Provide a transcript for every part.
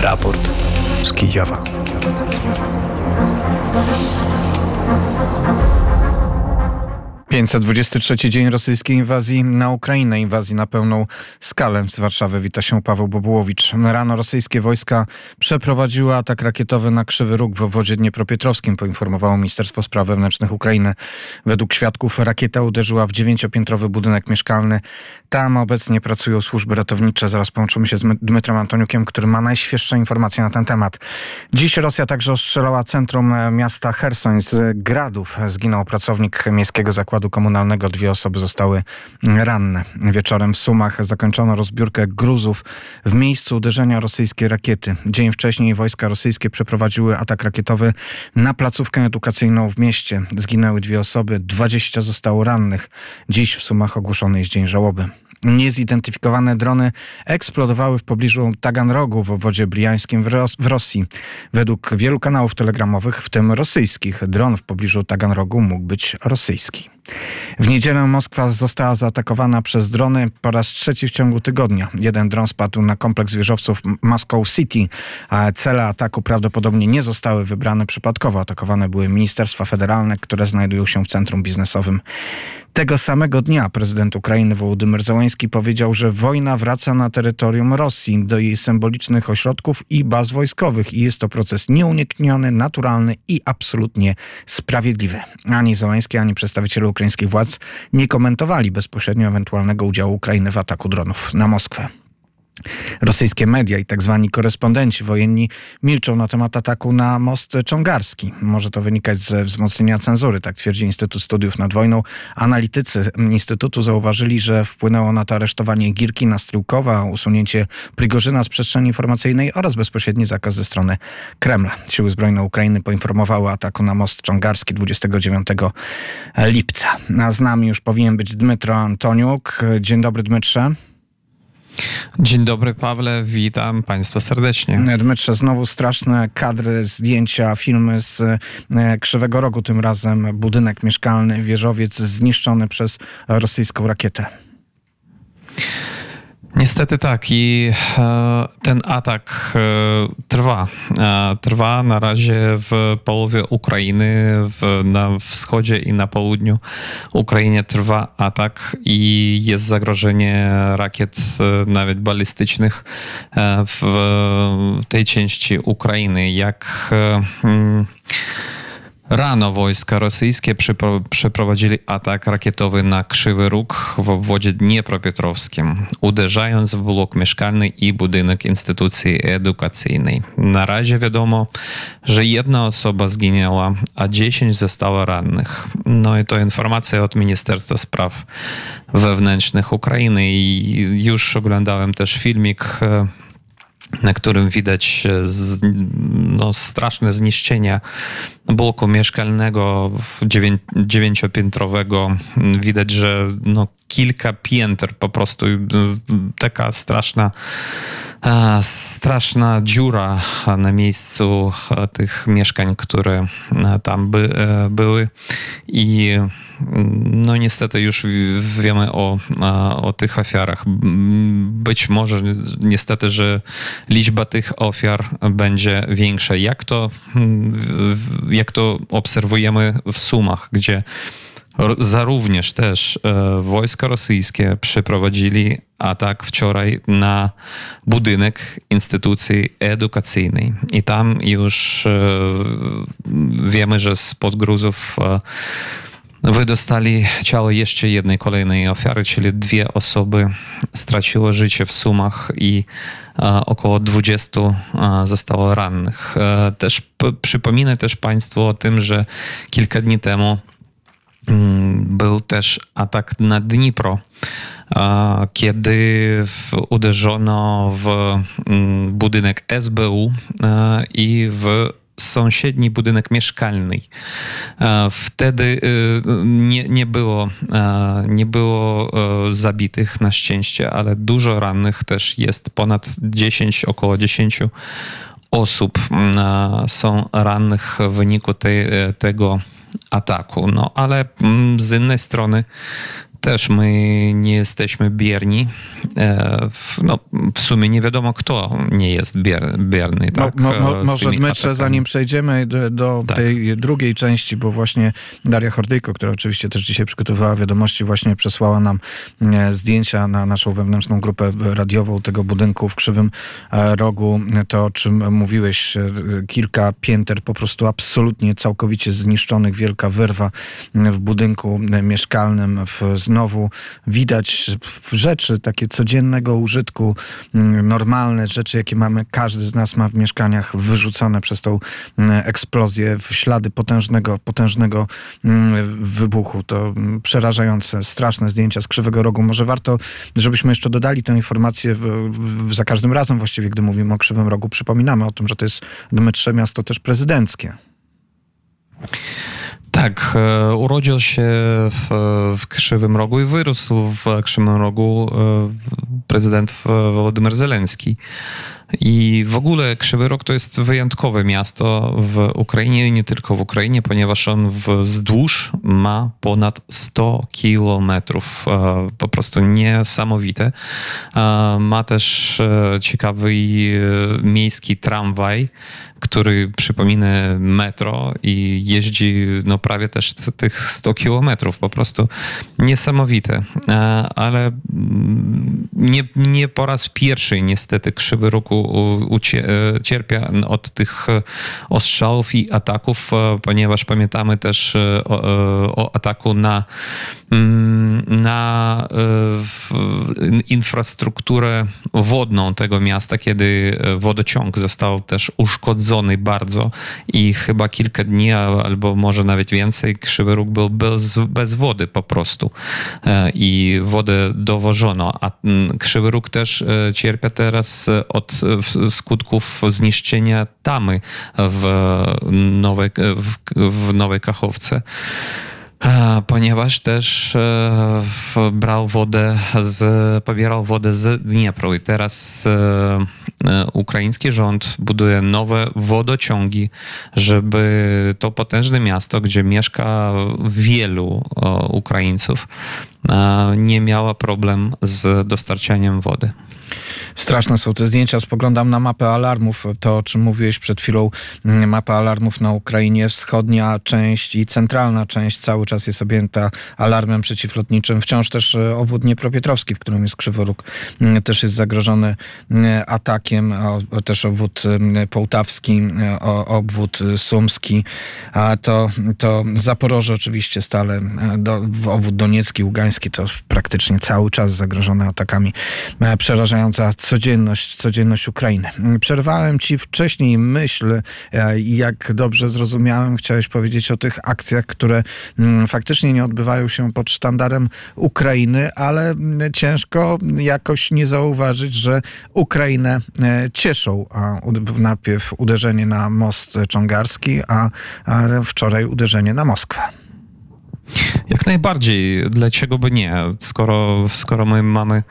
Raport z Kijowa. 523 dzień rosyjskiej inwazji na Ukrainę, inwazji na pełną skalę. Z Warszawy wita się Paweł Bobułowicz. Rano rosyjskie wojska przeprowadziły atak rakietowy na Krzywy Róg w obwodzie dniepropietrowskim, poinformowało Ministerstwo Spraw Wewnętrznych Ukrainy. Według świadków rakieta uderzyła w dziewięciopiętrowy budynek mieszkalny. Tam obecnie pracują służby ratownicze. Zaraz połączymy się z Dmytrem Antoniukiem, który ma najświeższe informacje na ten temat. Dziś Rosja także ostrzelała centrum miasta Hersoń z gradów. Zginął pracownik miejskiego zakładu komunalnego. Dwie osoby zostały ranne. Wieczorem w Sumach zakończono rozbiórkę gruzów w miejscu uderzenia rosyjskiej rakiety. Dzień wcześniej wojska rosyjskie przeprowadziły atak rakietowy na placówkę edukacyjną w mieście. Zginęły dwie osoby, 20 zostało rannych. Dziś w Sumach ogłoszony jest dzień żałoby. Niezidentyfikowane drony eksplodowały w pobliżu Taganrogu w obwodzie briańskim w, Ros w, Rosji. Według wielu kanałów telegramowych, w tym rosyjskich, dron w pobliżu Taganrogu mógł być rosyjski. W niedzielę Moskwa została zaatakowana przez drony po raz trzeci w ciągu tygodnia. Jeden dron spadł na kompleks wieżowców Moscow City, a cele ataku prawdopodobnie nie zostały wybrane przypadkowo. Atakowane były ministerstwa federalne, które znajdują się w centrum biznesowym. Tego samego dnia prezydent Ukrainy Wołodymyr Załański powiedział, że wojna wraca na terytorium Rosji, do jej symbolicznych ośrodków i baz wojskowych i jest to proces nieunikniony, naturalny i absolutnie sprawiedliwy. Ani Załański, ani przedstawiciele ukraińskich władz nie komentowali bezpośrednio ewentualnego udziału Ukrainy w ataku dronów na Moskwę. Rosyjskie media i tak zwani korespondenci wojenni milczą na temat ataku na most czongarski. Może to wynikać ze wzmocnienia cenzury, tak twierdzi Instytut Studiów nad Wojną. Analitycy Instytutu zauważyli, że wpłynęło na to aresztowanie Girki Stryłkowa, usunięcie Prigorzyna z przestrzeni informacyjnej oraz bezpośredni zakaz ze strony Kremla. Siły Zbrojne Ukrainy poinformowały o ataku na most czongarski 29 lipca. A z nami już powinien być Dmytro Antoniuk. Dzień dobry Dmytrze. Dzień dobry, Pawle, witam Państwa serdecznie. Dmytrze, znowu straszne kadry, zdjęcia, filmy z e, Krzywego Rogu, tym razem budynek mieszkalny, wieżowiec zniszczony przez rosyjską rakietę. Niestety tak i e, ten atak e, trwa. E, trwa na razie w połowie Ukrainy, w, na wschodzie i na południu Ukrainie trwa atak i jest zagrożenie rakiet nawet balistycznych w tej części Ukrainy. Jak hmm, Rano wojska rosyjskie przeprowadzili atak rakietowy na Krzywy Róg w obwodzie Dniepropietrowskim, uderzając w blok mieszkalny i budynek instytucji edukacyjnej. Na razie wiadomo, że jedna osoba zginęła, a 10 zostało rannych. No i to informacja od Ministerstwa Spraw Wewnętrznych Ukrainy i już oglądałem też filmik na którym widać e, z, no, straszne zniszczenia bloku mieszkalnego dziewięciopiętrowego. Widać, że no, kilka pięter po prostu taka straszna straszna dziura na miejscu tych mieszkań, które tam by, e, były i no niestety już wiemy o, o tych ofiarach. Być może niestety, że liczba tych ofiar będzie większa. Jak to, jak to obserwujemy w Sumach, gdzie za również też e, wojska rosyjskie przeprowadzili atak wczoraj na budynek instytucji edukacyjnej. I tam już e, wiemy, że z podgruzów e, wydostali ciało jeszcze jednej kolejnej ofiary, czyli dwie osoby straciły życie w Sumach i około 20 zostało rannych. Też przypominę też Państwu o tym, że kilka dni temu był też atak na Dnipro, kiedy uderzono w mm, budynek SBU i w sąsiedni budynek mieszkalny. Wtedy y, nie, nie, było, nie było e, zabitych na szczęście, ale dużo rannych też jest, ponad 10, około 10 osób są rannych w wyniku tej, tego ataku. No ale mm, z innej strony też my nie jesteśmy bierni. No, w sumie nie wiadomo, kto nie jest bier, bierny. Tak, mo, mo, może Dmytrze, zanim przejdziemy do, do tak. tej drugiej części, bo właśnie Daria Hordyjko, która oczywiście też dzisiaj przygotowywała wiadomości, właśnie przesłała nam zdjęcia na naszą wewnętrzną grupę radiową tego budynku w Krzywym Rogu. To, o czym mówiłeś, kilka pięter po prostu absolutnie całkowicie zniszczonych, wielka wyrwa w budynku mieszkalnym. W, znowu widać rzeczy takie codziennego użytku, normalne rzeczy, jakie mamy, każdy z nas ma w mieszkaniach, wyrzucone przez tą eksplozję w ślady potężnego, potężnego wybuchu. To przerażające, straszne zdjęcia z Krzywego Rogu. Może warto, żebyśmy jeszcze dodali tę informację za każdym razem właściwie, gdy mówimy o Krzywym Rogu. Przypominamy o tym, że to jest Dmytrze miasto też prezydenckie. Tak, e, urodził się w, w Krzywym Rogu i wyrósł w Krzywym Rogu e, prezydent Władimir Zelenski. I w ogóle Krzywy Rok to jest wyjątkowe miasto w Ukrainie, nie tylko w Ukrainie, ponieważ on wzdłuż ma ponad 100 kilometrów. E, po prostu niesamowite. Ma też ciekawy miejski tramwaj, który przypomina metro i jeździ no prawie też tych 100 kilometrów, po prostu niesamowite. E, ale mm, nie, nie po raz pierwszy niestety Krzywy Roku e, cierpia od tych ostrzałów i ataków, e, ponieważ pamiętamy też o, o ataku na Mm, na e, infrastrukturę wodną tego miasta, kiedy e, wodociąg został też uszkodzony bardzo i chyba kilka dni albo może nawet więcej Krzywy Róg był bez, bez wody po prostu e, i wodę dowożono, a mm, Krzywy Róg też cierpia teraz od skutków zniszczenia tamy w Nowej, w, w Nowej Kachowce ponieważ też e, brał wodę z, pobierał wodę z Dniepru i teraz e, e, ukraiński rząd buduje nowe wodociągi, żeby to potężne miasto, gdzie mieszka wielu Ukraińców, nie miała problem z dostarczaniem wody. Straszne są te zdjęcia. Spoglądam na mapę alarmów. To, o czym mówiłeś przed chwilą, mm, mapa alarmów na Ukrainie. Wschodnia część i centralna część cały czas jest objęta alarmem przeciwlotniczym. Wciąż też e, obwód Dniepropietrowski, w którym jest Krzyworóg, mm, też jest zagrożony mm, atakiem. Też obwód połtawski, e, obwód sumski. A to, to Zaporoże oczywiście stale, e, do, obwód doniecki, ługański to praktycznie cały czas zagrożone atakami przerażająca codzienność, codzienność Ukrainy. Przerwałem ci wcześniej myśl e, i jak dobrze zrozumiałem, chciałeś powiedzieć o tych akcjach, które mm, faktycznie nie odbywają się pod sztandarem Ukrainy, ale mm, ciężko jakoś nie zauważyć, że Ukrainę e, cieszą. A najpierw uderzenie na most czongarski, a wczoraj uderzenie na Moskwę. Jak najbardziej. Dlaczego by nie? Skoro, skoro my mamy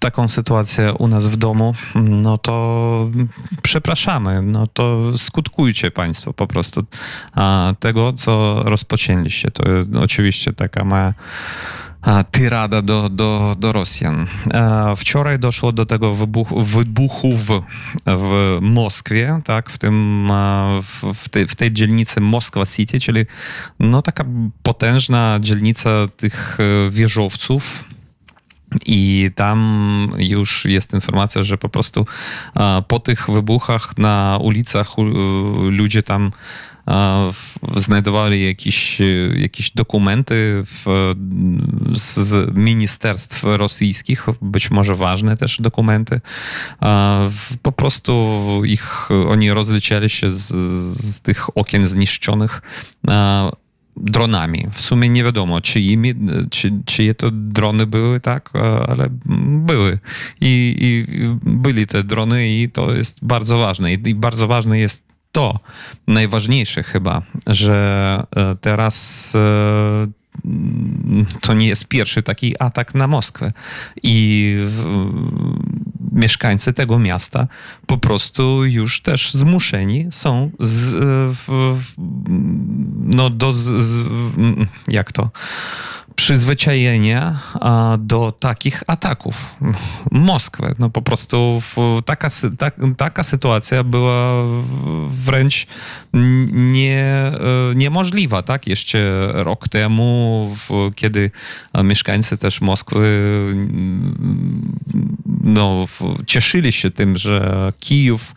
taką sytuację u nas w domu, no to przepraszamy. No to skutkujcie Państwo po prostu tego, co rozpoczęliście. To oczywiście taka mała tyrada do, do, do Rosjan. Wczoraj doszło do tego wybuchu, wybuchu w, w Moskwie, tak, w, tym, w, w, tej, w tej dzielnicy Moskwa City, czyli no, taka potężna dzielnica tych e, wieżowców, i tam już jest informacja, że po prostu po tych wybuchach na ulicach ludzie tam znajdowali jakieś, jakieś dokumenty w, z, ministerstw rosyjskich, być może ważne też dokumenty. Po prostu ich, oni rozlecieli się z, z tych okien zniszczonych dronami. W sumie nie wiadomo, czy, imi, czy, czyje to drony były, tak, ale były. I, I, byli te drony i to jest bardzo ważne. I bardzo ważne jest to najważniejsze chyba, że e, teraz e, to nie jest pierwszy taki atak na Moskwę. I mieszkańcy tego miasta po prostu już też zmuszeni są z, e, w, no do, z, jak to przyzwyczajenia do takich ataków. Moskwę. No po prostu taka, ta, taka sytuacja była wręcz nie, e, niemożliwa, tak? Jeszcze rok temu, kiedy mieszkańcy też Moskwy no, cieszyli się tym, że Kijów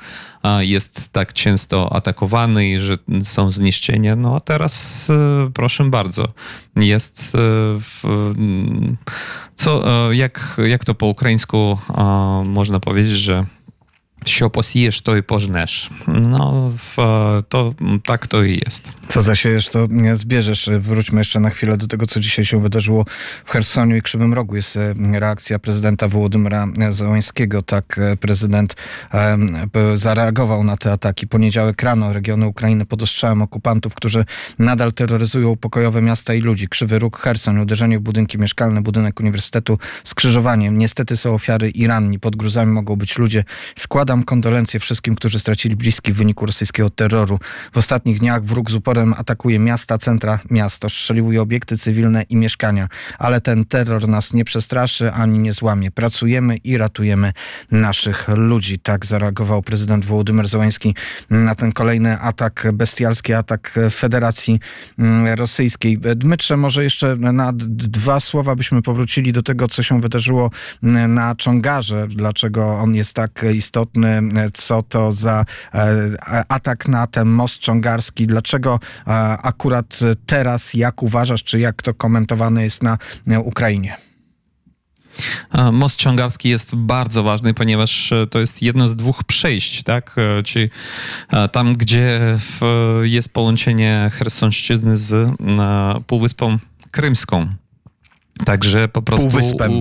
jest tak często atakowany i że są zniszczenia. No a teraz e, proszę bardzo, jest e, w, co, jak, jak to po ukraińsku można powiedzieć, że Що посієш, то і пожнеш. No, to tak to i jest. Co zasiejesz, to zbierzesz. Wróćmy jeszcze na chwilę do tego, co dzisiaj się wydarzyło w Chersoniu i Krzywym Rogu. Jest e, reakcja prezydenta Wołodymyra Załańskiego. Tak, e, prezydent zareagował na te ataki. Poniedziałek rano regiony Ukrainy pod ostrzałem okupantów, którzy nadal terroryzują pokojowe miasta i ludzi. Krzywy Róg, Cherson, uderzenie w budynki mieszkalne, budynek uniwersytetu, skrzyżowanie. Niestety są ofiary i ranni. Pod gruzami mogą być ludzie. Skład Składam kondolencje wszystkim, którzy stracili bliskich w wyniku rosyjskiego terroru. W ostatnich dniach wróg z uporem atakuje miasta, centra miast, ostrzeliwuje obiekty cywilne i mieszkania. Ale ten terror nas nie przestraszy ani nie złamie. Pracujemy i ratujemy naszych ludzi. Tak zareagował prezydent Wołodymyr Załański na ten kolejny atak, bestialski atak Federacji mm, Rosyjskiej. Dmytrze, może jeszcze na dwa słowa byśmy powrócili do tego, co się wydarzyło mm, na Czongarze. Dlaczego on jest tak istotny co to za e, atak na ten most ciągarski. Dlaczego e, akurat teraz, jak uważasz, czy jak to komentowane jest na Ukrainie? Most ciągarski jest bardzo ważny, ponieważ to jest jedno z dwóch przejść, tak? Czyli tam, gdzie jest połączenie Chersonszczyzny z Półwyspą Krymską. Także po prostu... Półwyspem.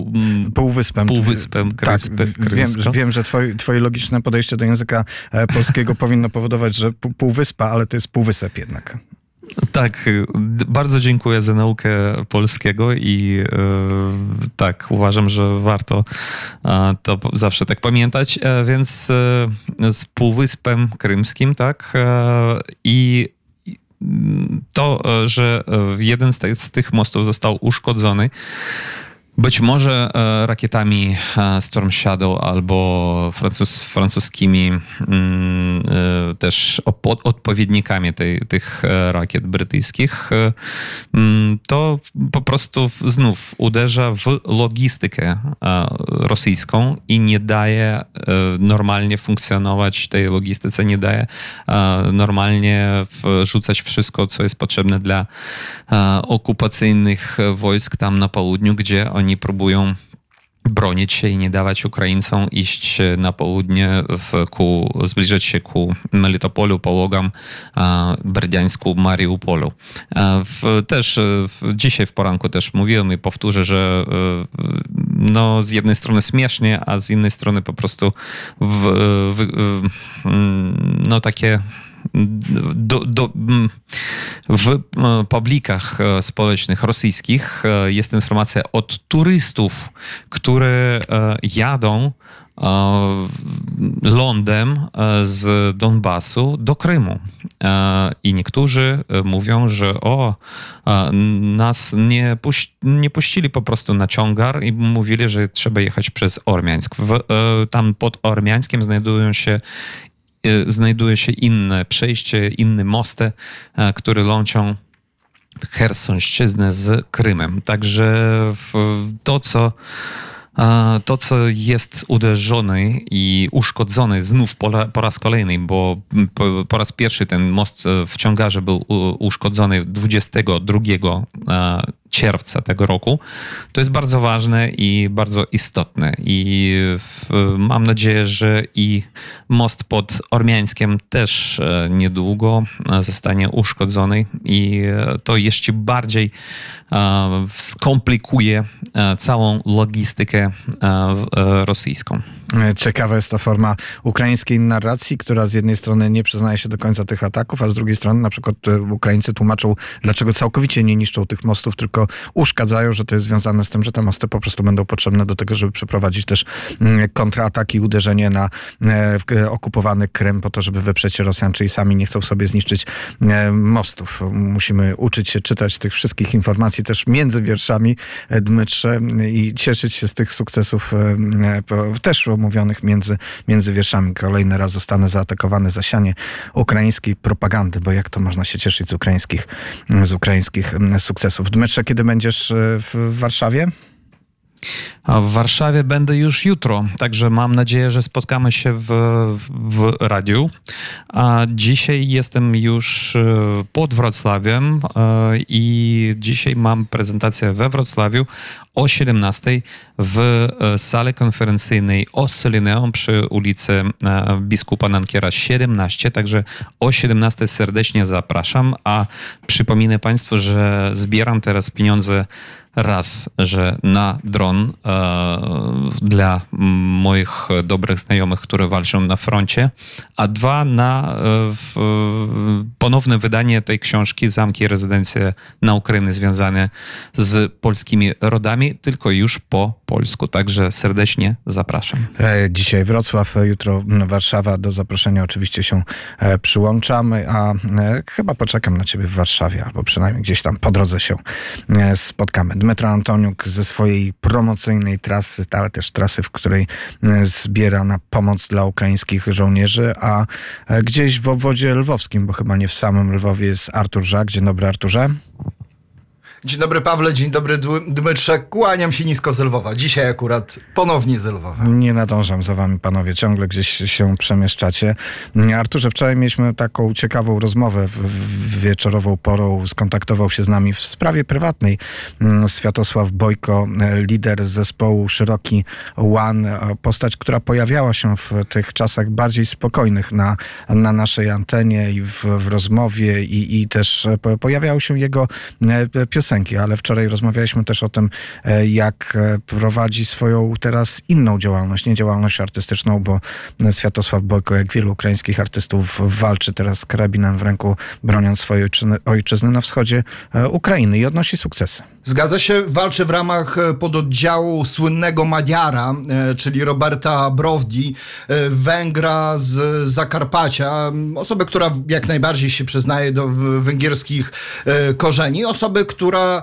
Półwyspem. Półwyspem tak, wiem, wiem, że twoje, twoje logiczne podejście do języka e, polskiego powinno powodować, że półwyspa, ale to jest półwysep jednak. Tak, bardzo dziękuję za naukę polskiego i e, tak, uważam, że warto e, to zawsze tak pamiętać. E, więc z Półwyspem Krymskim, tak, i to, e, że e, jeden z tych, z tych mostów został uszkodzony, być może e, rakietami Storm Shadow albo francus, francuskimi mm, też odpowiednikami tej, tych rakiet brytyjskich, mm, to po prostu znów uderza w logistykę rosyjską i nie daje normalnie funkcjonować tej logistyce, nie daje normalnie wrzucać wszystko, co jest potrzebne dla okupacyjnych wojsk tam na południu, gdzie oni próbują bronić się i nie dawać Ukraińcom iść na południe, w, ku, zbliżać się ku Melitopolu, Połogam, Berdiańsku, Mariupolu. W, też w, dzisiaj w poranku też mówiłem i powtórzę, że no, z jednej strony śmiesznie, a z innej strony po prostu w, w, no, takie do, do, w e, publikach e, społecznych rosyjskich e, jest informacja od turystów, które jadą lądem z Donbasu do Krymu. I niektórzy mówią, że o, nas nie, puś nie puścili po prostu na ciągar i mówili, że trzeba jechać przez Ormiańsk. W, tam pod Ormiańskiem znajdują się znajduje się inne przejście, inny most, e, który łączą Chersonszczyznę z Krymem. Także to, co to, co jest uderzone i uszkodzone znów po, po, raz kolejny, bo po, po, raz pierwszy ten most e, w ciągarze był uszkodzony 22 czerwca tego roku, to jest bardzo ważne i bardzo istotne. I w, mam nadzieję, że i most pod Ormiańskiem też e, niedługo e, zostanie uszkodzony i e, to jeszcze bardziej skomplikuje całą logistykę rosyjską. Ciekawa jest to forma ukraińskiej narracji, która z jednej strony nie przyznaje się do końca tych ataków, a z drugiej strony na przykład e, Ukraińcy tłumaczą, dlaczego całkowicie nie niszczą tych mostów, tylko uszkadzają, że to jest związane z tym, że te mosty po prostu będą potrzebne do tego, żeby przeprowadzić też mm, kontrataki, uderzenie na e, okupowany Krym po to, żeby wyprzeć Rosjan, czyli sami nie chcą sobie zniszczyć e, mostów. Musimy uczyć się czytać tych wszystkich informacji też między wierszami Dmytrze i cieszyć się z tych sukcesów też omówionych między, między wierszami. Kolejny raz zostanę zaatakowany zasianie ukraińskiej propagandy, bo jak to można się cieszyć z ukraińskich, z ukraińskich sukcesów. Dmytrze, kiedy będziesz e, w Warszawie? W Warszawie będę już jutro, także mam nadzieję, że spotkamy się w, w radiu. A dzisiaj jestem już e, pod Wrocławiem e, i dzisiaj mam prezentację we Wrocławiu o 17 w e, sali konferencyjnej Ossolineum przy ulicy Biskupa Nankiera 17, także o 17 serdecznie zapraszam, a przypominę Państwu, że zbieram teraz pieniądze raz, że na dron e, dla moich dobrych znajomych, które walczą na froncie, a dwa na e, ponowne wydanie tej książki Zamki i rezydencje na Ukrainie związane z polskimi rodami, tylko już po polsku. Także serdecznie zapraszam. E, dzisiaj Wrocław, jutro Warszawa. Do zaproszenia oczywiście się przyłączamy, a chyba poczekam na ciebie w Warszawie, albo przynajmniej gdzieś tam po drodze się spotkamy. Dmytro Antoniuk ze swojej promocyjnej trasy, ale też trasy, w której e, zbiera na pomoc dla ukraińskich żołnierzy, a e, gdzieś w obwodzie lwowskim, bo chyba nie w samym Lwowie jest Artur Żak. Dzień dobry Arturze. Dzień dobry Pawle, dzień dobry Dmytrze. Kłaniam się nisko z Lwowa. Dzisiaj akurat ponownie z Lwowa. Nie nadążam za wami panowie, ciągle gdzieś się przemieszczacie. Arturze, wczoraj mieliśmy taką ciekawą rozmowę w, wieczorową porą. Skontaktował się z nami w sprawie prywatnej mm, Światosław Bojko, lider zespołu Szeroki One, postać, która pojawiała się w tych czasach bardziej spokojnych na, na naszej antenie i w, w rozmowie i, i też pojawiały się jego e, piosenki piosenki, ale wczoraj rozmawialiśmy też o tym, e, jak e, prowadzi swoją teraz inną działalność, nie działalność artystyczną, bo Światosław Bojko, jak wielu ukraińskich artystów, walczy teraz z karabinem w ręku, broniąc swojej ojczyzny na wschodzie e, Ukrainy i odnosi sukcesy. Zgadza się, walczy w ramach pododdziału słynnego Madiara, czyli Roberta Browdi, Węgra z Zakarpacia, osoby, która jak najbardziej się przyznaje do węgierskich korzeni, osoby, która która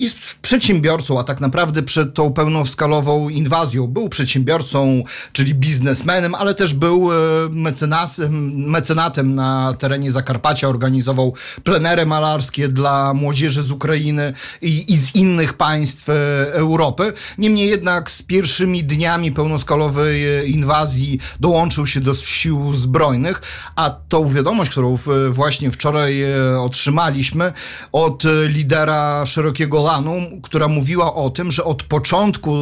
jest przedsiębiorcą, a tak naprawdę przed tą pełnoskalową inwazją był przedsiębiorcą, czyli biznesmenem, ale też był e, mecenasem, mecenatem na terenie Zakarpacia, organizował plenery malarskie dla młodzieży z Ukrainy i, i z innych państw e, Europy. Niemniej jednak z pierwszymi dniami pełnoskalowej e, inwazji dołączył się do sił zbrojnych, a tą wiadomość, którą właśnie wczoraj otrzymaliśmy od lidera szerokiego Golanu, która mówiła o tym, że od początku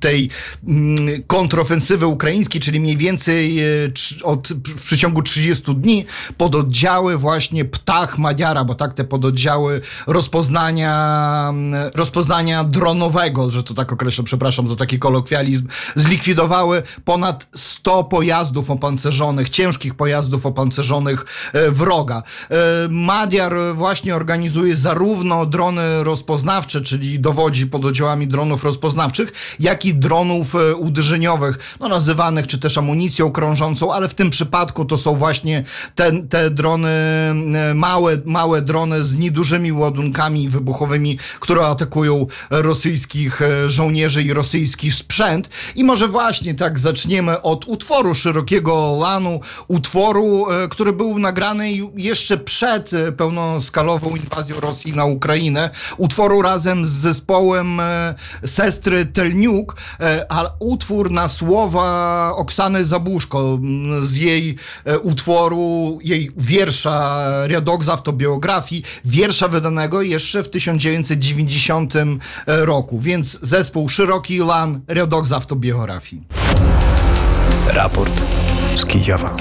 tej mm, kontrofensywy ukraińskiej, czyli mniej więcej e, od, w przeciągu 30 dni, pododdziały właśnie Ptach Madiara, bo tak te pododdziały rozpoznania, mm, rozpoznania dronowego, że to tak określę, przepraszam za taki kolokwializm, zlikwidowały ponad 100 pojazdów opancerzonych, ciężkich pojazdów opancerzonych e, wroga. E, Madiar właśnie organizuje zarówno drony rozpoznawcze, czyli dowodzi pod oddziałami dronów rozpoznawczych, jak i dronów e, uderzeniowych, no nazywanych czy też amunicją krążącą, ale w tym przypadku to są właśnie te, te drony, e, małe, małe drony z niedużymi ładunkami wybuchowymi, które atakują rosyjskich e, żołnierzy i rosyjski sprzęt. I może właśnie tak zaczniemy od utworu szerokiego lanu, utworu, który był nagrany jeszcze przed pełnoskalową inwazją Rosji na Ukrainę utworu razem z zespołem e, Sestry Telniuk, e, a utwór na słowa Oksany Zabuszko z jej e, utworu, jej wiersza Riadok z autobiografii, wiersza wydanego jeszcze w 1990 roku, więc zespół Szeroki Lan Riadok z autobiografii. Raport z Kijowa.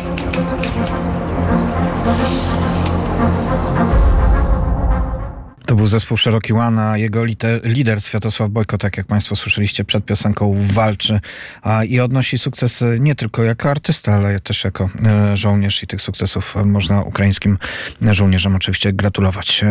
To był zespół Szeroki Łana, jego lider, lider Światosław Bojko, tak jak Państwo słyszeliście przed piosenką, walczy a, i odnosi sukces nie tylko jako artysta, ale też jako e, żołnierz i tych sukcesów można ukraińskim żołnierzom oczywiście gratulować.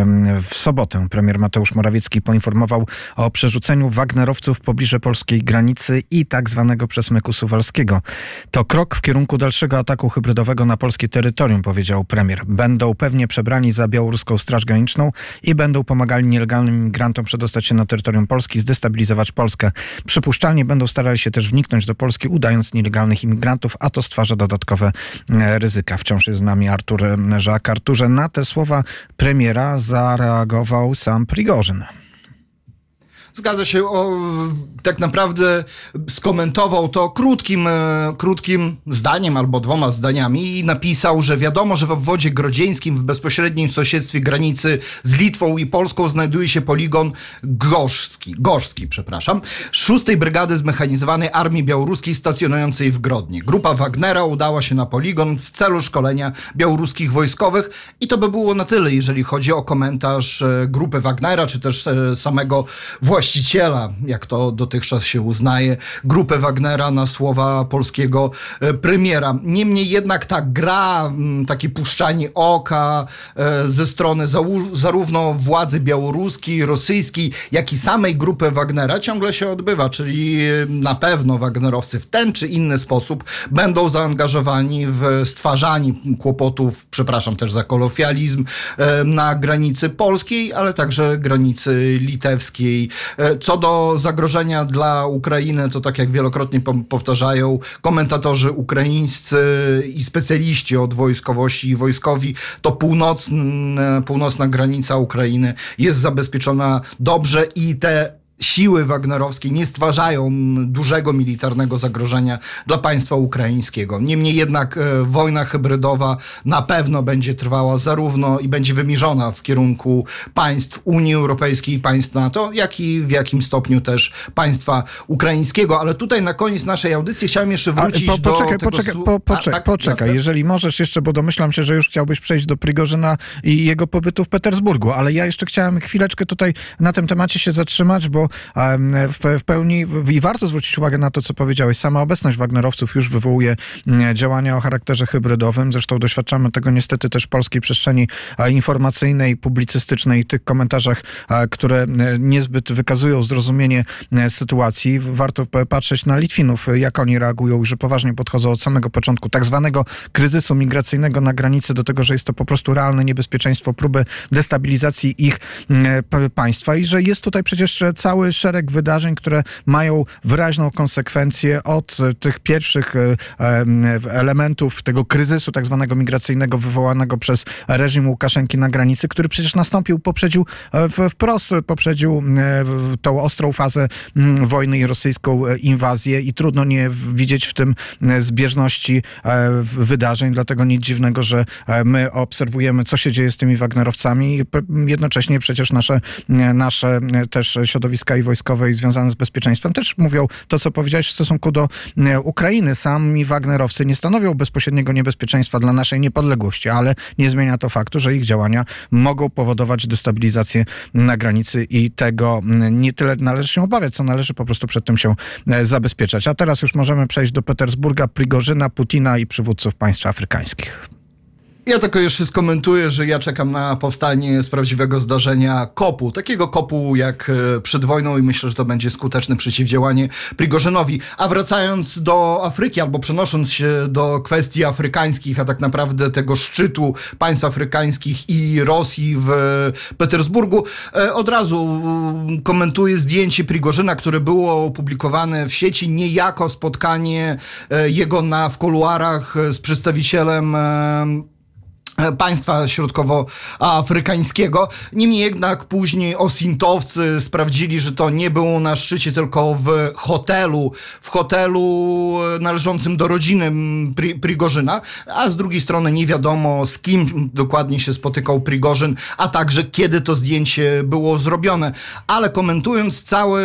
W sobotę premier Mateusz Morawiecki poinformował o przerzuceniu Wagnerowców w pobliże polskiej granicy i tak zwanego przesmyku suwalskiego. To krok w kierunku dalszego ataku hybrydowego na polskie terytorium, powiedział premier. Będą pewnie przebrani za białoruską Straż Graniczną i będą pomagali nielegalnym migrantom przedostać się na terytorium Polski, zdestabilizować Polskę. Przypuszczalnie będą starali się też wniknąć do Polski, udając nielegalnych imigrantów, a to stwarza dodatkowe e, ryzyka. Wciąż jest z nami Artur Żak. Arturze, na te słowa premiera zareagował sam Prigorzyn. Zgadza się, o, tak naprawdę skomentował to krótkim, e, krótkim zdaniem albo dwoma zdaniami i napisał, że wiadomo, że w obwodzie grodzieńskim w bezpośrednim sąsiedztwie granicy z Litwą i Polską znajduje się poligon Gorzki, Gorzki przepraszam, szóstej Brygady Zmechanizowanej Armii Białoruskiej stacjonującej w Grodnie. Grupa Wagnera udała się na poligon w celu szkolenia białoruskich wojskowych i to by było na tyle, jeżeli chodzi o komentarz e, grupy Wagnera, czy też e, samego właściciela właściciela, jak to dotychczas się uznaje, grupę Wagnera na słowa polskiego e, premiera. Niemniej jednak ta gra, takie puszczanie oka e, ze strony zarówno władzy białoruskiej, rosyjskiej, jak i samej grupy Wagnera ciągle się odbywa, czyli e, na pewno Wagnerowcy w ten czy inny sposób będą zaangażowani w stwarzanie kłopotów, przepraszam też za kolofializm, na granicy polskiej, ale także granicy litewskiej, co do zagrożenia dla Ukrainy, to tak jak wielokrotnie powtarzają komentatorzy ukraińscy i specjaliści od wojskowości i wojskowi, to północna, północna granica Ukrainy jest zabezpieczona dobrze i te siły wagnerowskie nie stwarzają dużego militarnego zagrożenia dla państwa ukraińskiego. Niemniej jednak e, wojna hybrydowa na pewno będzie trwała zarówno i będzie wymierzona w kierunku państw Unii Europejskiej i państw NATO, jak i w jakim stopniu też państwa ukraińskiego. Ale tutaj na koniec naszej audycji chciałem jeszcze wrócić po, poczekaj, do poczekaj, tego... Po, poczekaj, A, tak, poczekaj. jeżeli możesz jeszcze, bo domyślam się, że już chciałbyś przejść do Prigorzyna i jego pobytu w Petersburgu, ale ja jeszcze chciałem chwileczkę tutaj na tym temacie się zatrzymać, bo w, w pełni i warto zwrócić uwagę na to, co powiedziałeś. Sama obecność Wagnerowców już wywołuje działania o charakterze hybrydowym. Zresztą doświadczamy tego niestety też w polskiej przestrzeni informacyjnej, publicystycznej, tych komentarzach, które niezbyt wykazują zrozumienie sytuacji. Warto patrzeć na Litwinów, jak oni reagują i że poważnie podchodzą od samego początku tak zwanego kryzysu migracyjnego na granicy do tego, że jest to po prostu realne niebezpieczeństwo próby destabilizacji ich państwa i że jest tutaj przecież cały szereg wydarzeń, które mają wyraźną konsekwencję od tych pierwszych e, elementów tego kryzysu tak zwanego migracyjnego wywołanego przez reżim Łukaszenki na granicy, który przecież nastąpił, poprzedził e, wprost, poprzedził e, tą ostrą fazę wojny i rosyjską inwazję. I trudno nie widzieć w tym zbieżności wydarzeń, dlatego nic dziwnego, że my obserwujemy, co się dzieje z tymi Wagnerowcami. Jednocześnie przecież nasze, nasze też środowiska i wojskowej związane z bezpieczeństwem też mówią to, co powiedziałeś w stosunku do e, Ukrainy. Sami Wagnerowcy nie stanowią bezpośredniego niebezpieczeństwa dla naszej niepodległości, ale nie zmienia to faktu, że ich działania mogą powodować destabilizację na granicy i tego nie tyle należy się obawiać, co należy po prostu przed tym się e, zabezpieczać. A teraz już możemy przejść do Petersburga, Prigorzyna, Putina i przywódców państw afrykańskich. Ja tylko jeszcze skomentuję, że ja czekam na powstanie z prawdziwego zdarzenia kopu. Takiego kopu jak e, przed wojną i myślę, że to będzie skuteczne przeciwdziałanie Prigorzynowi. A wracając do Afryki, albo przenosząc się do kwestii afrykańskich, a tak naprawdę tego szczytu państw afrykańskich i Rosji w Petersburgu, e, od razu mm, komentuję zdjęcie Prigorzyna, które było opublikowane w sieci, niejako spotkanie e, jego na, w kuluarach z przedstawicielem państwa środkowoafrykańskiego. Niemniej jednak później osintowcy sprawdzili, że to nie było na szczycie, tylko w hotelu, w hotelu należącym do rodziny Pri Prigorzyna, a z drugiej strony nie wiadomo z kim dokładnie się spotykał Prigorzyn, a także kiedy to zdjęcie było zrobione. Ale komentując cały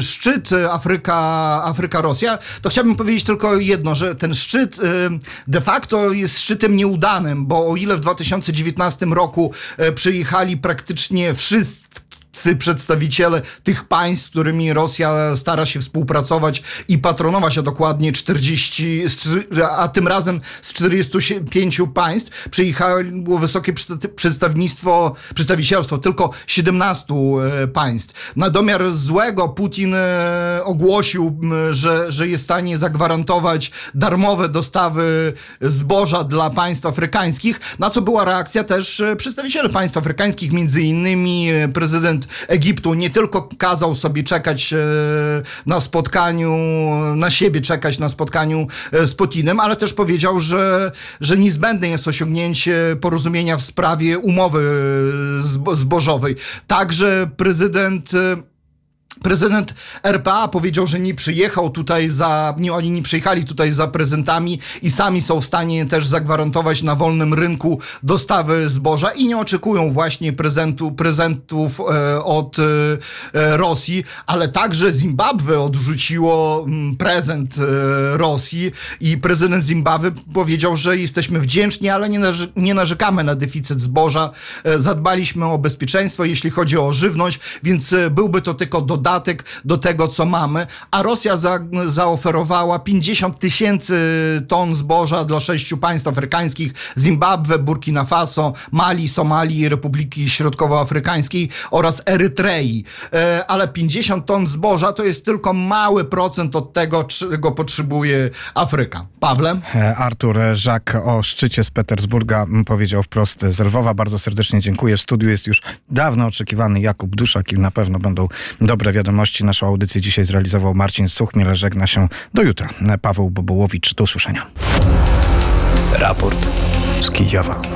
szczyt Afryka, Afryka-Rosja, to chciałbym powiedzieć tylko jedno, że ten szczyt de facto jest szczytem nieudanym, bo o ile w 2019 roku e, przyjechali praktycznie wszyscy przedstawiciele tych państw, z którymi Rosja stara się współpracować i patronować, a dokładnie 40, a tym razem z 45 państw przyjechało wysokie przedstawnictwo, przedstawicielstwo tylko 17 e, państw. Na domiar złego Putin e, ogłosił, że, że jest w stanie zagwarantować darmowe dostawy zboża dla państw afrykańskich, na co była reakcja też e, przedstawicieli państw afrykańskich, między innymi prezydent Egiptu nie tylko kazał sobie czekać e, na spotkaniu, na siebie czekać na spotkaniu e, z Putinem, ale też powiedział, że, że niezbędne jest osiągnięcie porozumienia w sprawie umowy e, zbożowej. Także prezydent Prezydent RPA powiedział, że nie przyjechał tutaj za, nie, oni nie przyjechali tutaj za prezentami i sami są w stanie też zagwarantować na wolnym rynku dostawy zboża i nie oczekują właśnie prezentu, prezentów e, od e, Rosji, ale także Zimbabwe odrzuciło mm, prezent e, Rosji i prezydent Zimbabwe powiedział, że jesteśmy wdzięczni, ale nie, nie narzekamy na deficyt zboża. E, zadbaliśmy o bezpieczeństwo, jeśli chodzi o żywność, więc e, byłby to tylko dodatek dodatek do tego, co mamy, a Rosja za, zaoferowała 50 tysięcy ton zboża dla sześciu państw afrykańskich, Zimbabwe, Burkina Faso, Mali, Somalii, Republiki Środkowoafrykańskiej oraz Erytrei. E, ale 50 ton zboża to jest tylko mały procent od tego, czego potrzebuje Afryka. Pawle? E, Artur Żak o szczycie z Petersburga powiedział wprost z Lwowa. Bardzo serdecznie dziękuję. W studiu jest już dawno oczekiwany Jakub Duszak i na pewno będą dobre wiadomości. Naszą audycję dzisiaj zrealizował Marcin Suchmiel. Żegna się do jutra. Paweł Bobołowicz. Do usłyszenia. Raport z Kijowa.